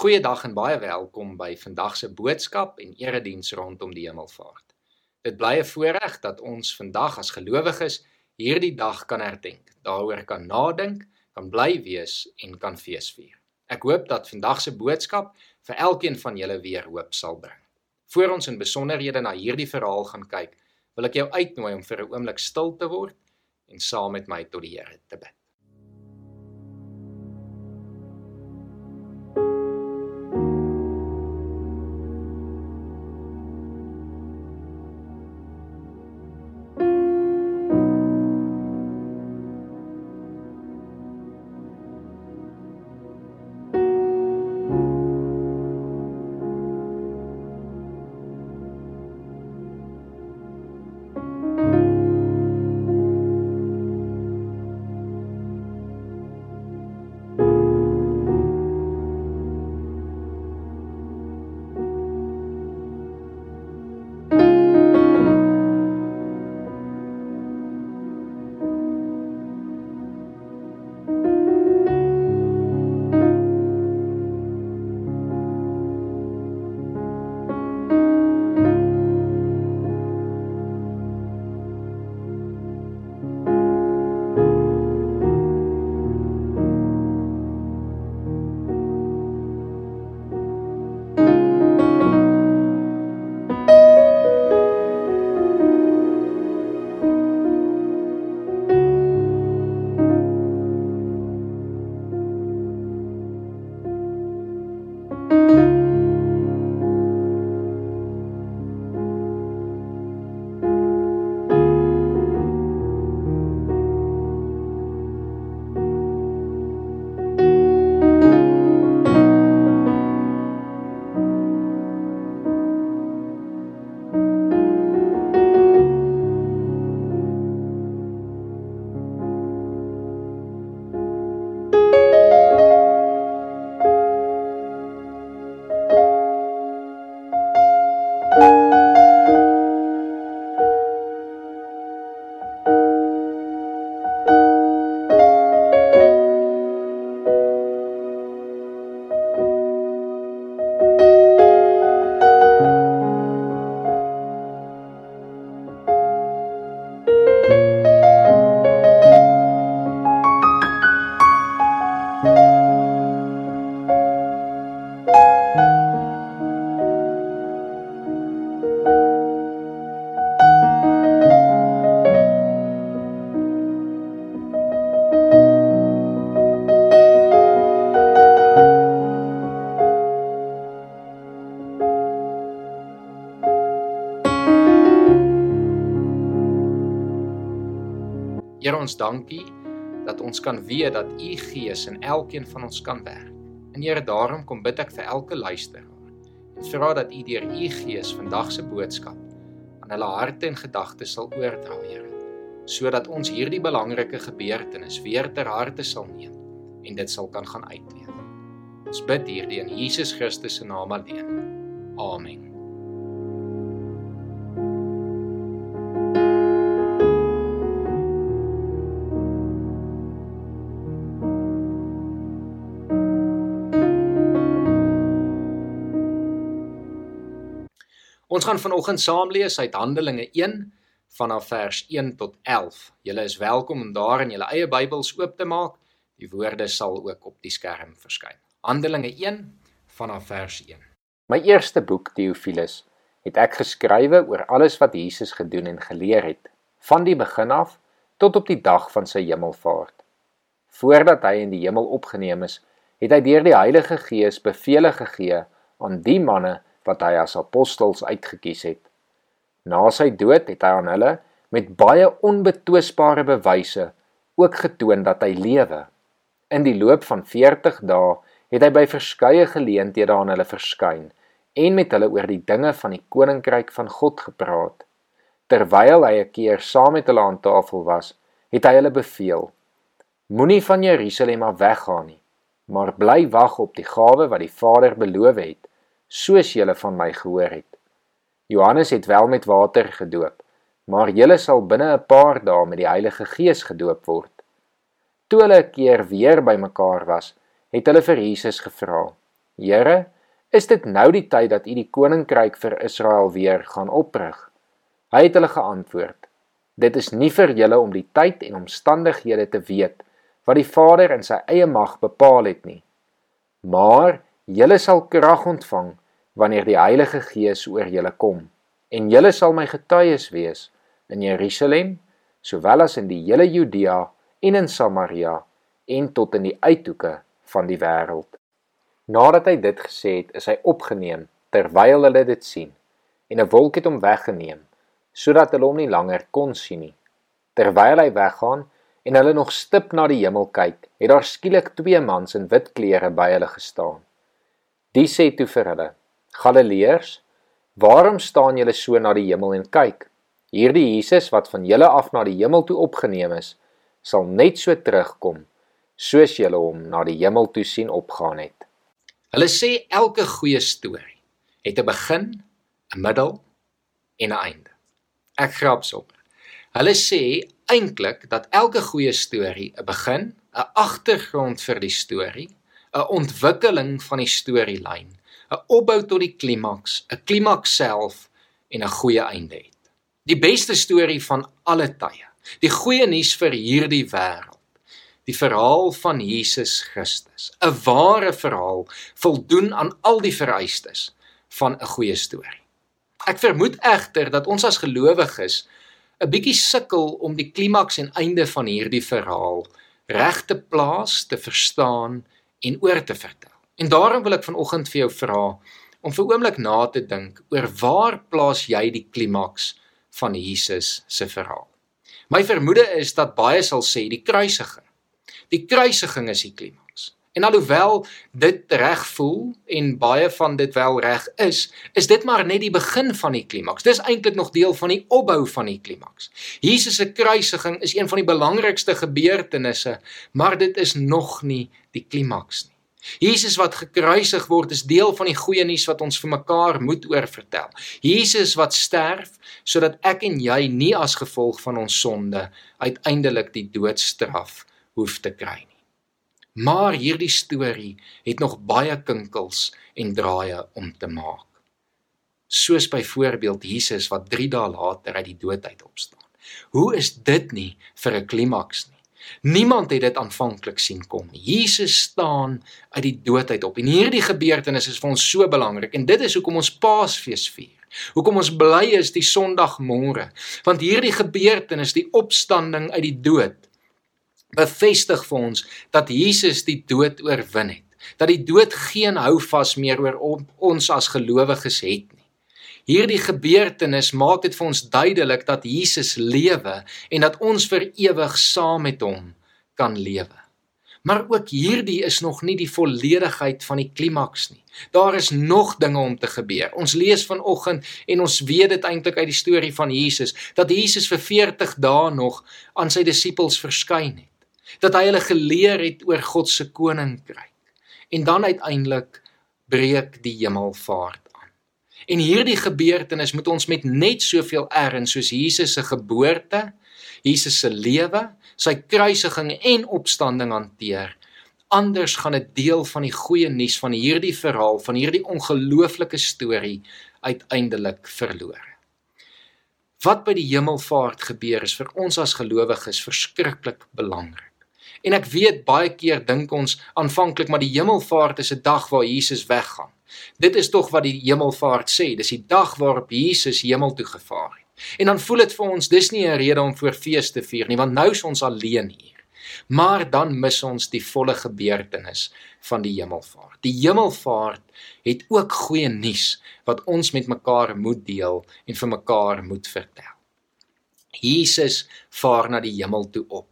Goeiedag en baie welkom by vandag se boodskap en erediens rondom die hemelvaart. Dit bly 'n voorreg dat ons vandag as gelowiges hierdie dag kan herdenk, daaroor kan nadink, kan bly wees en kan feesvier. Ek hoop dat vandag se boodskap vir elkeen van julle weer hoop sal bring. Voor ons in besonderhede na hierdie verhaal gaan kyk, wil ek jou uitnooi om vir 'n oomblik stil te word en saam met my tot die Here te bid. Here ons dankie dat ons kan weet dat u Gees in elkeen van ons kan werk. En Here daarom kom bid ek vir elke luisteraar en vra dat u deur u Gees vandag se boodskap aan hulle harte en gedagtes sal oordra, Here, sodat ons hierdie belangrike gebeurtenis weer ter harte sal neem en dit sal kan gaan uitleef. Ons bid hierdie in Jesus Christus se naam alleen. Amen. Ons gaan vanoggend saam lees uit Handelinge 1 vanaf vers 1 tot 11. Julle is welkom om daar in julle eie Bybels oop te maak. Die woorde sal ook op die skerm verskyn. Handelinge 1 vanaf vers 1. My eerste boek Theophilus het ek geskrywe oor alles wat Jesus gedoen en geleer het, van die begin af tot op die dag van sy hemelvaart. Voordat hy in die hemel opgeneem is, het hy deur die Heilige Gees beveel gegee aan die manne wat hy as apostels uitgekies het. Na sy dood het hy aan hulle met baie onbetwisbare bewyse ook getoon dat hy lewe. In die loop van 40 dae het hy by verskeie geleenthede aan hulle verskyn en met hulle oor die dinge van die koninkryk van God gepraat. Terwyl hy 'n keer saam met hulle aan tafel was, het hy hulle beveel: Moenie van Jerusalem af weggaan nie, maar bly wag op die gawe wat die Vader beloof het soos julle van my gehoor het. Johannes het wel met water gedoop, maar julle sal binne 'n paar dae met die Heilige Gees gedoop word. Toe hulle 'n keer weer bymekaar was, het hulle vir Jesus gevra: Here, is dit nou die tyd dat U die koninkryk vir Israel weer gaan oprig? Hy het hulle geantwoord: Dit is nie vir julle om die tyd en omstandighede te weet wat die Vader in sy eie mag bepaal het nie. Maar julle sal krag ontvang wanneer die Heilige Gees oor julle kom en julle sal my getuies wees in Jerusalem sowel as in die hele Judea en in Samaria en tot in die uithoeke van die wêreld. Nadat hy dit gesê het, is hy opgeneem terwyl hulle dit sien en 'n wolk het hom weggeneem sodat hulle hom nie langer kon sien nie. Terwyl hy weggaan en hulle nog stip na die hemel kyk, het daar skielik twee mans in wit klere by hulle gestaan. Die sê toe vir hulle: "Galileërs, waarom staan julle so na die hemel en kyk? Hierdie Jesus wat van julle af na die hemel toe opgeneem is, sal net so terugkom soos julle hom na die hemel toe sien opgaan het. Hulle sê elke goeie storie het 'n begin, 'n middel en 'n einde. Ek grap sop. Hulle sê eintlik dat elke goeie storie 'n begin, 'n agtergrond vir die storie, 'n ontwikkeling van die storielyn, 'n opbou tot die klimaks, 'n klimaks self en 'n goeie einde het. Die beste storie van alle tye. Die goeie nuus vir hierdie wêreld. Die verhaal van Jesus Christus. 'n Ware verhaal voldoen aan al die vereistes van 'n goeie storie. Ek vermoed egter dat ons as gelowiges 'n bietjie sukkel om die klimaks en einde van hierdie verhaal reg te plaas, te verstaan en oor te vertel. En daarom wil ek vanoggend vir jou vra om vir oomblik na te dink oor waar plaas jy die klimaks van Jesus se verhaal. My vermoede is dat baie sal sê die kruisiging. Die kruisiging is die klimaks. En alhoewel dit reg voel en baie van dit wel reg is, is dit maar net die begin van die klimaks. Dis eintlik nog deel van die opbou van die klimaks. Jesus se kruisiging is een van die belangrikste gebeurtenisse, maar dit is nog nie die klimaks nie. Jesus wat gekruisig word is deel van die goeie nuus wat ons vir mekaar moet oorvertel. Jesus wat sterf sodat ek en jy nie as gevolg van ons sonde uiteindelik die doodstraf hoef te kry nie. Maar hierdie storie het nog baie kinkels en draaie om te maak. Soos byvoorbeeld Jesus wat 3 dae later uit die dood uit opstaan. Hoe is dit nie vir 'n klimaks nie? Niemand het dit aanvanklik sien kom nie. Jesus staan uit die dood uit op. En hierdie gebeurtenis is vir ons so belangrik en dit is hoekom ons Paasfees vier. Hoekom ons bly is die Sondagmôre, want hierdie gebeurtenis, die opstanding uit die dood, bevestig vir ons dat Jesus die dood oorwin het. Dat die dood geen houvas meer oor ons as gelowiges het nie. Hierdie gebeurtenis maak dit vir ons duidelik dat Jesus lewe en dat ons vir ewig saam met hom kan lewe. Maar ook hierdie is nog nie die volledigheid van die klimaks nie. Daar is nog dinge om te gebeur. Ons lees vanoggend en ons weet dit eintlik uit die storie van Jesus dat Jesus vir 40 dae nog aan sy disippels verskyn het. Dat hy hulle geleer het oor God se koninkryk. En dan uiteindelik breek die hemelvaart En hierdie gebeurtenis moet ons met net soveel erns soos Jesus se geboorte, Jesus se lewe, sy kruisiging en opstanding hanteer. Anders gaan 'n deel van die goeie nuus van hierdie verhaal, van hierdie ongelooflike storie uiteindelik verlore. Wat by die hemelvaart gebeur is vir ons as gelowiges verskriklik belangrik. En ek weet baie keer dink ons aanvanklik maar die hemelvaart is 'n dag waar Jesus weggaan. Dit is tog wat die hemelvaart sê, dis die dag waarop Jesus hemel toe gevaar het. En dan voel dit vir ons dis nie 'n rede om voor fees te vier nie, want nou is ons alleen hier. Maar dan mis ons die volle gebeurtenis van die hemelvaart. Die hemelvaart het ook goeie nuus wat ons met mekaar moet deel en vir mekaar moet vertel. Jesus vaar na die hemel toe op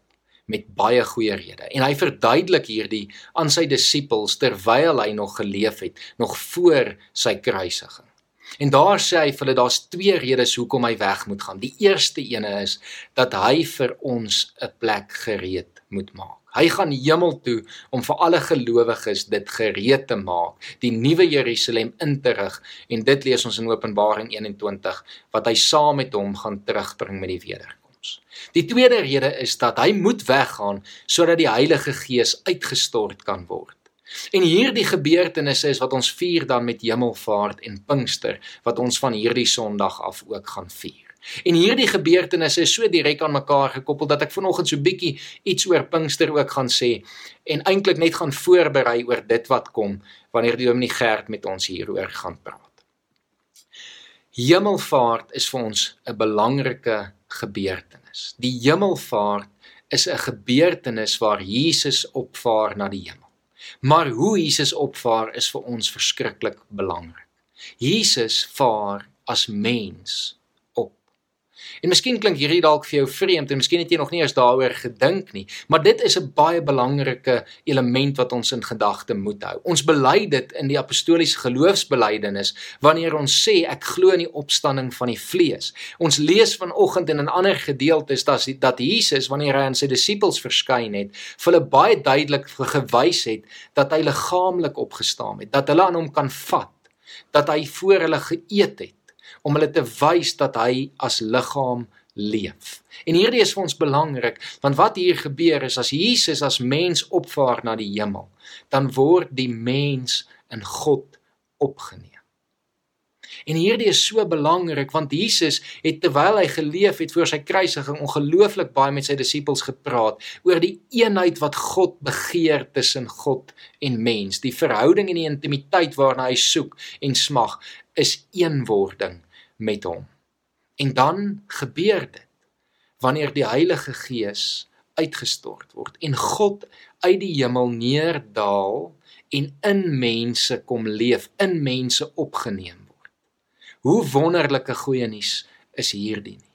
met baie goeie redes. En hy verduidelik hierdie aan sy disippels terwyl hy nog geleef het, nog voor sy kruisiging. En daar sê hy vir hulle daar's twee redes hoekom hy weg moet gaan. Die eerste ene is dat hy vir ons 'n plek gereed moet maak. Hy gaan hemel toe om vir alle gelowiges dit gereed te maak, die nuwe Jerusalem in te rig en dit lees ons in Openbaring 21 wat hy saam met hom gaan terugbring met die wederkoms. Die tweede rede is dat hy moet weggaan sodat die Heilige Gees uitgestort kan word. En hierdie gebeurtenisse is wat ons vier dan met Hemelvaart en Pinkster wat ons van hierdie Sondag af ook gaan vier. En hierdie gebeurtenisse is so direk aan mekaar gekoppel dat ek vanoggend so bietjie iets oor Pinkster ook gaan sê en eintlik net gaan voorberei oor dit wat kom wanneer die Dominee Gert met ons hieroor gaan praat. Hemelvaart is vir ons 'n belangrike gebeurtenis. Die hemelvaart is 'n gebeurtenis waar Jesus opvaar na die hemel. Maar hoe Jesus opvaar is vir ons verskriklik belangrik. Jesus vaar as mens En miskien klink hierdie dalk vir jou vreemd en miskien het jy nog nie eens daaroor gedink nie, maar dit is 'n baie belangrike element wat ons in gedagte moet hou. Ons bely dit in die apostoliese geloofsbelijdenis wanneer ons sê ek glo in die opstanding van die vlees. Ons lees vanoggend in 'n ander gedeelte dat dat Jesus wanneer hy aan sy disippels verskyn het, vir hulle baie duidelik gewys het dat hy liggaamlik opgestaan het, dat hulle aan hom kan vat, dat hy voor hulle geëet het om hulle te wys dat hy as liggaam leef. En hierdie is vir ons belangrik want wat hier gebeur is as Jesus as mens opvaar na die hemel, dan word die mens in God opgeneem. En hierdie is so belangrik want Jesus het terwyl hy geleef het voor sy kruisiging ongelooflik baie met sy disippels gepraat oor die eenheid wat God begeer tussen God en mens, die verhouding en die intimiteit waarna hy soek en smag is eenwording met hom. En dan gebeur dit wanneer die Heilige Gees uitgestort word en God uit die hemel neerdal en in mense kom leef, in mense opgeneem word. Hoe wonderlike goeie nuus is hierdie nie.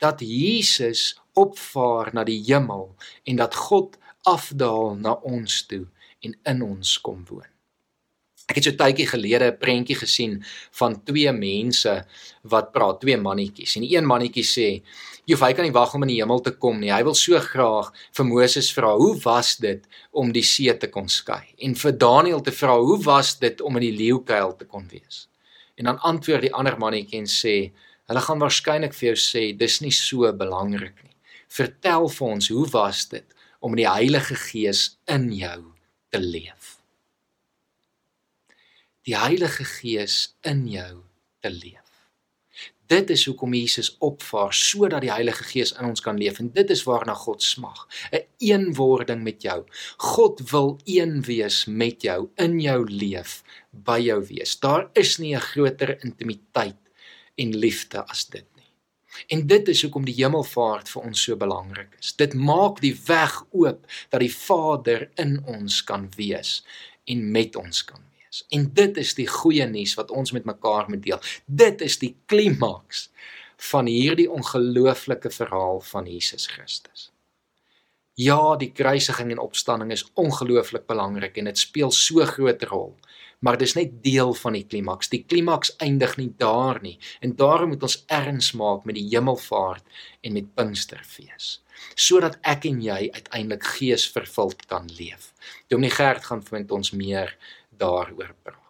Dat Jesus opvaar na die hemel en dat God afdaal na ons toe en in ons kom woon. Ek het so tydjie gelede 'n prentjie gesien van twee mense wat praat, twee mannetjies. En die een mannetjie sê: "Jof, hy kan nie wag om in die hemel te kom nie. Hy wil so graag vir Moses vra, hoe was dit om die see te kon skei? En vir Daniël te vra, hoe was dit om in die leeukuil te kon wees?" En dan antwoord die ander mannetjie en sê: "Hulle gaan waarskynlik vir jou sê, dis nie so belangrik nie. Vertel vir ons, hoe was dit om die Heilige Gees in jou te leef?" Die Heilige Gees in jou te leef. Dit is hoekom Jesus opvaar sodat die Heilige Gees in ons kan leef en dit is waarna God smag, 'n eenwording met jou. God wil een wees met jou, in jou leef, by jou wees. Daar is nie 'n groter intimiteit en liefde as dit nie. En dit is hoekom die hemelvaart vir ons so belangrik is. Dit maak die weg oop dat die Vader in ons kan wees en met ons kan is. En dit is die goeie nuus wat ons met mekaar moet deel. Dit is die klimaks van hierdie ongelooflike verhaal van Jesus Christus. Ja, die kruisiging en opstanding is ongelooflik belangrik en dit speel so groot rol. Maar dis net deel van die klimaks. Die klimaks eindig nie daar nie en daarom moet ons erns maak met die hemelvaart en met Pinksterfees sodat ek en jy uiteindelik geesvervuld kan leef. Dominee Gert gaan vind ons meer daaroor praat.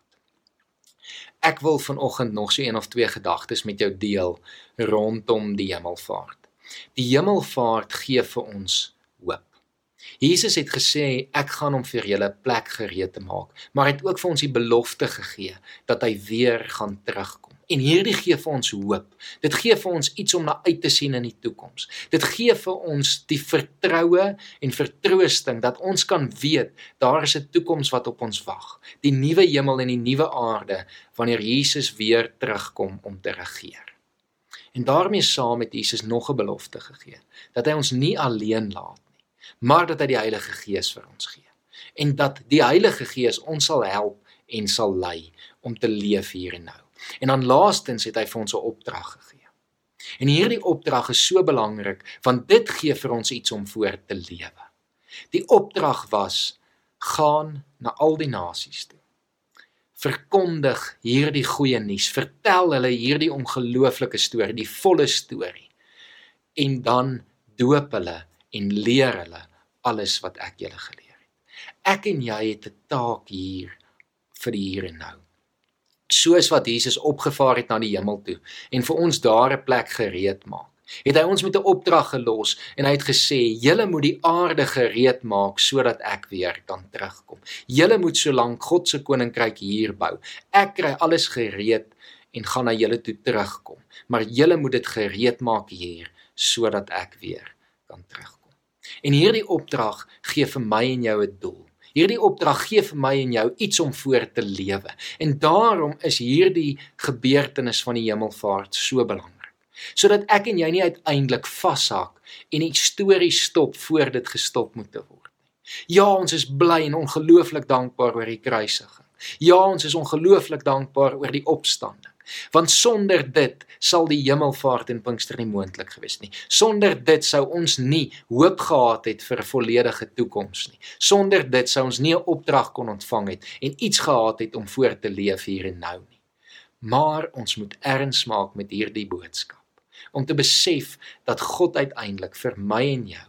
Ek wil vanoggend nog so een of twee gedagtes met jou deel rondom die hemelvaart. Die hemelvaart gee vir ons hoop. Jesus het gesê ek gaan hom vir julle plek gereed te maak, maar hy het ook vir ons die belofte gegee dat hy weer gaan terugkom. En hierdie gee vir ons hoop. Dit gee vir ons iets om na uit te sien in die toekoms. Dit gee vir ons die vertroue en vertroosting dat ons kan weet daar is 'n toekoms wat op ons wag. Die nuwe hemel en die nuwe aarde wanneer Jesus weer terugkom om te regeer. En daarmee saam het Jesus nog 'n belofte gegee dat hy ons nie alleen laat nie, maar dat hy die Heilige Gees vir ons gee. En dat die Heilige Gees ons sal help en sal lei om te leef hier en nou. En dan laastens het hy vir ons 'n opdrag gegee. En hierdie opdrag is so belangrik want dit gee vir ons iets om voor te lewe. Die opdrag was gaan na al die nasies toe. Verkondig hierdie goeie nuus, vertel hulle hierdie ongelooflike storie, die volle storie. En dan doop hulle en leer hulle alles wat ek julle geleer het. Ek en jy het 'n taak hier vir die hier en nou soos wat Jesus opgevaar het na die hemel toe en vir ons daar 'n plek gereed maak. Het hy ons met 'n opdrag gelos en hy het gesê: "Julle moet die aarde gereed maak sodat ek weer kan terugkom. Julle moet solank God se koninkryk hier bou. Ek kry alles gereed en gaan na julle toe terugkom, maar julle moet dit gereed maak hier sodat ek weer kan terugkom." En hierdie opdrag gee vir my en jou 'n doel. Hierdie opdrag gee vir my en jou iets om voor te lewe. En daarom is hierdie gebeurtenis van die hemelvaart so belangrik. Sodat ek en jy nie uiteindelik vashak en die storie stop voor dit gestop moet word nie. Ja, ons is bly en ongelooflik dankbaar oor die kruisiging. Ja, ons is ongelooflik dankbaar oor die opstanding. Want sonder dit sal die hemelvaart en Pinkster nie moontlik gewees nie. Sonder dit sou ons nie hoop gehad het vir 'n volledige toekoms nie. Sonder dit sou ons nie 'n opdrag kon ontvang het en iets gehad het om voor te leef hier en nou nie. Maar ons moet erns maak met hierdie boodskap om te besef dat God uiteindelik vir my en jou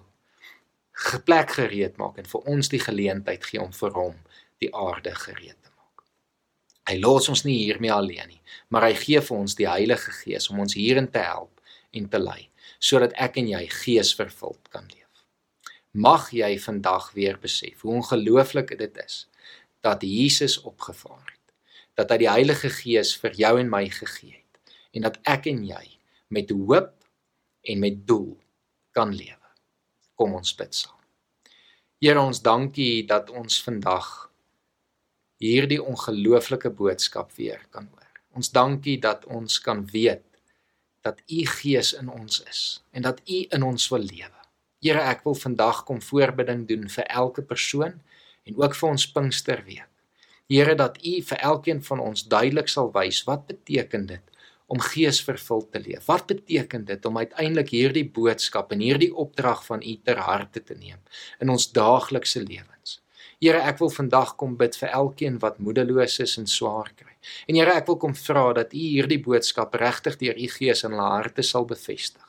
geplek gereed maak en vir ons die geleentheid gee om vir hom die aarde gereed Hy los ons nie hiermee alleen nie, maar hy gee vir ons die Heilige Gees om ons hierin te help en te lei, sodat ek en jy geesvervuld kan leef. Mag jy vandag weer besef hoe ongelooflik dit is dat Jesus opgevaar het, dat hy die Heilige Gees vir jou en my gegee het en dat ek en jy met hoop en met doel kan lewe. Kom ons bid saam. Here ons dankie dat ons vandag hierdie ongelooflike boodskap weer kan hoor. Ons dankie dat ons kan weet dat u Gees in ons is en dat u in ons wil lewe. Here, ek wil vandag kom voorbidding doen vir elke persoon en ook vir ons Pinksterweek. Here, dat u vir elkeen van ons duidelik sal wys wat beteken dit om geesvervuld te leef. Wat beteken dit om uiteindelik hierdie boodskap en hierdie opdrag van u ter harte te neem in ons daaglikse lewens? Here, ek wil vandag kom bid vir elkeen wat moedeloos is en swaar kry. En Here, ek wil kom vra dat U hierdie boodskap regtig deur U Gees in hulle harte sal bevestig.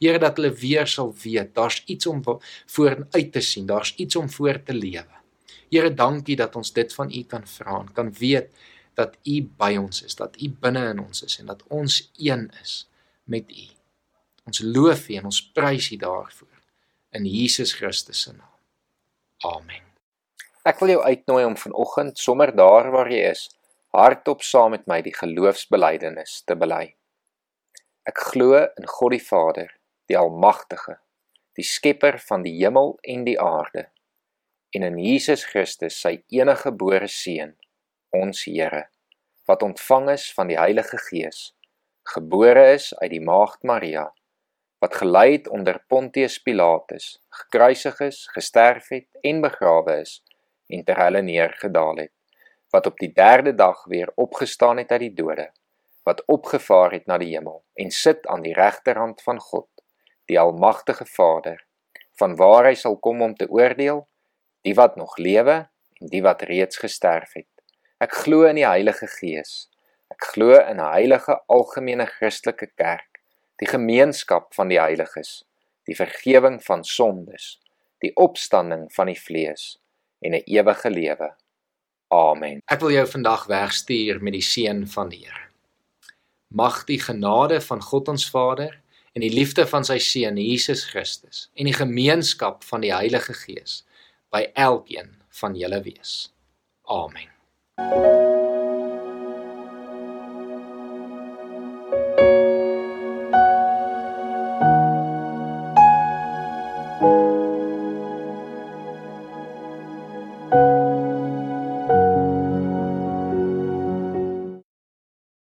Here, dat hulle weer sal weet daar's iets om vooruit te sien, daar's iets om voor te lewe. Here, dankie dat ons dit van U kan vra en kan weet dat U by ons is, dat U binne in ons is en dat ons een is met U. Ons loof U en ons prys U daarvoor in Jesus Christus se naam. Amen. Ek wil jou uitnooi om vanoggend sommer daar waar jy is, hardop saam met my die geloofsbelijdenis te bely. Ek glo in God die Vader, die Almagtige, die Skepper van die hemel en die aarde, en in Jesus Christus, sy enige gebore seun, ons Here, wat ontvang is van die Heilige Gees, gebore is uit die maagd Maria, wat gelei het onder Pontius Pilatus, gekruisig is, gesterf het en begrawe is, en ter hulle neergedaal het, wat op die derde dag weer opgestaan het uit die dode, wat opgevaar het na die hemel en sit aan die regterhand van God, die almagtige Vader, van waar hy sal kom om te oordeel die wat nog lewe en die wat reeds gesterf het. Ek glo in die Heilige Gees. Ek glo in 'n heilige algemene Christelike kerk, die gemeenskap van die heiliges, die vergifnis van sondes, die opstanding van die vlees en 'n ewige lewe. Amen. Ek wil jou vandag wegstuur met die seën van die Here. Mag die genade van God ons Vader en die liefde van sy seun Jesus Christus en die gemeenskap van die Heilige Gees by elkeen van julle wees. Amen. thank you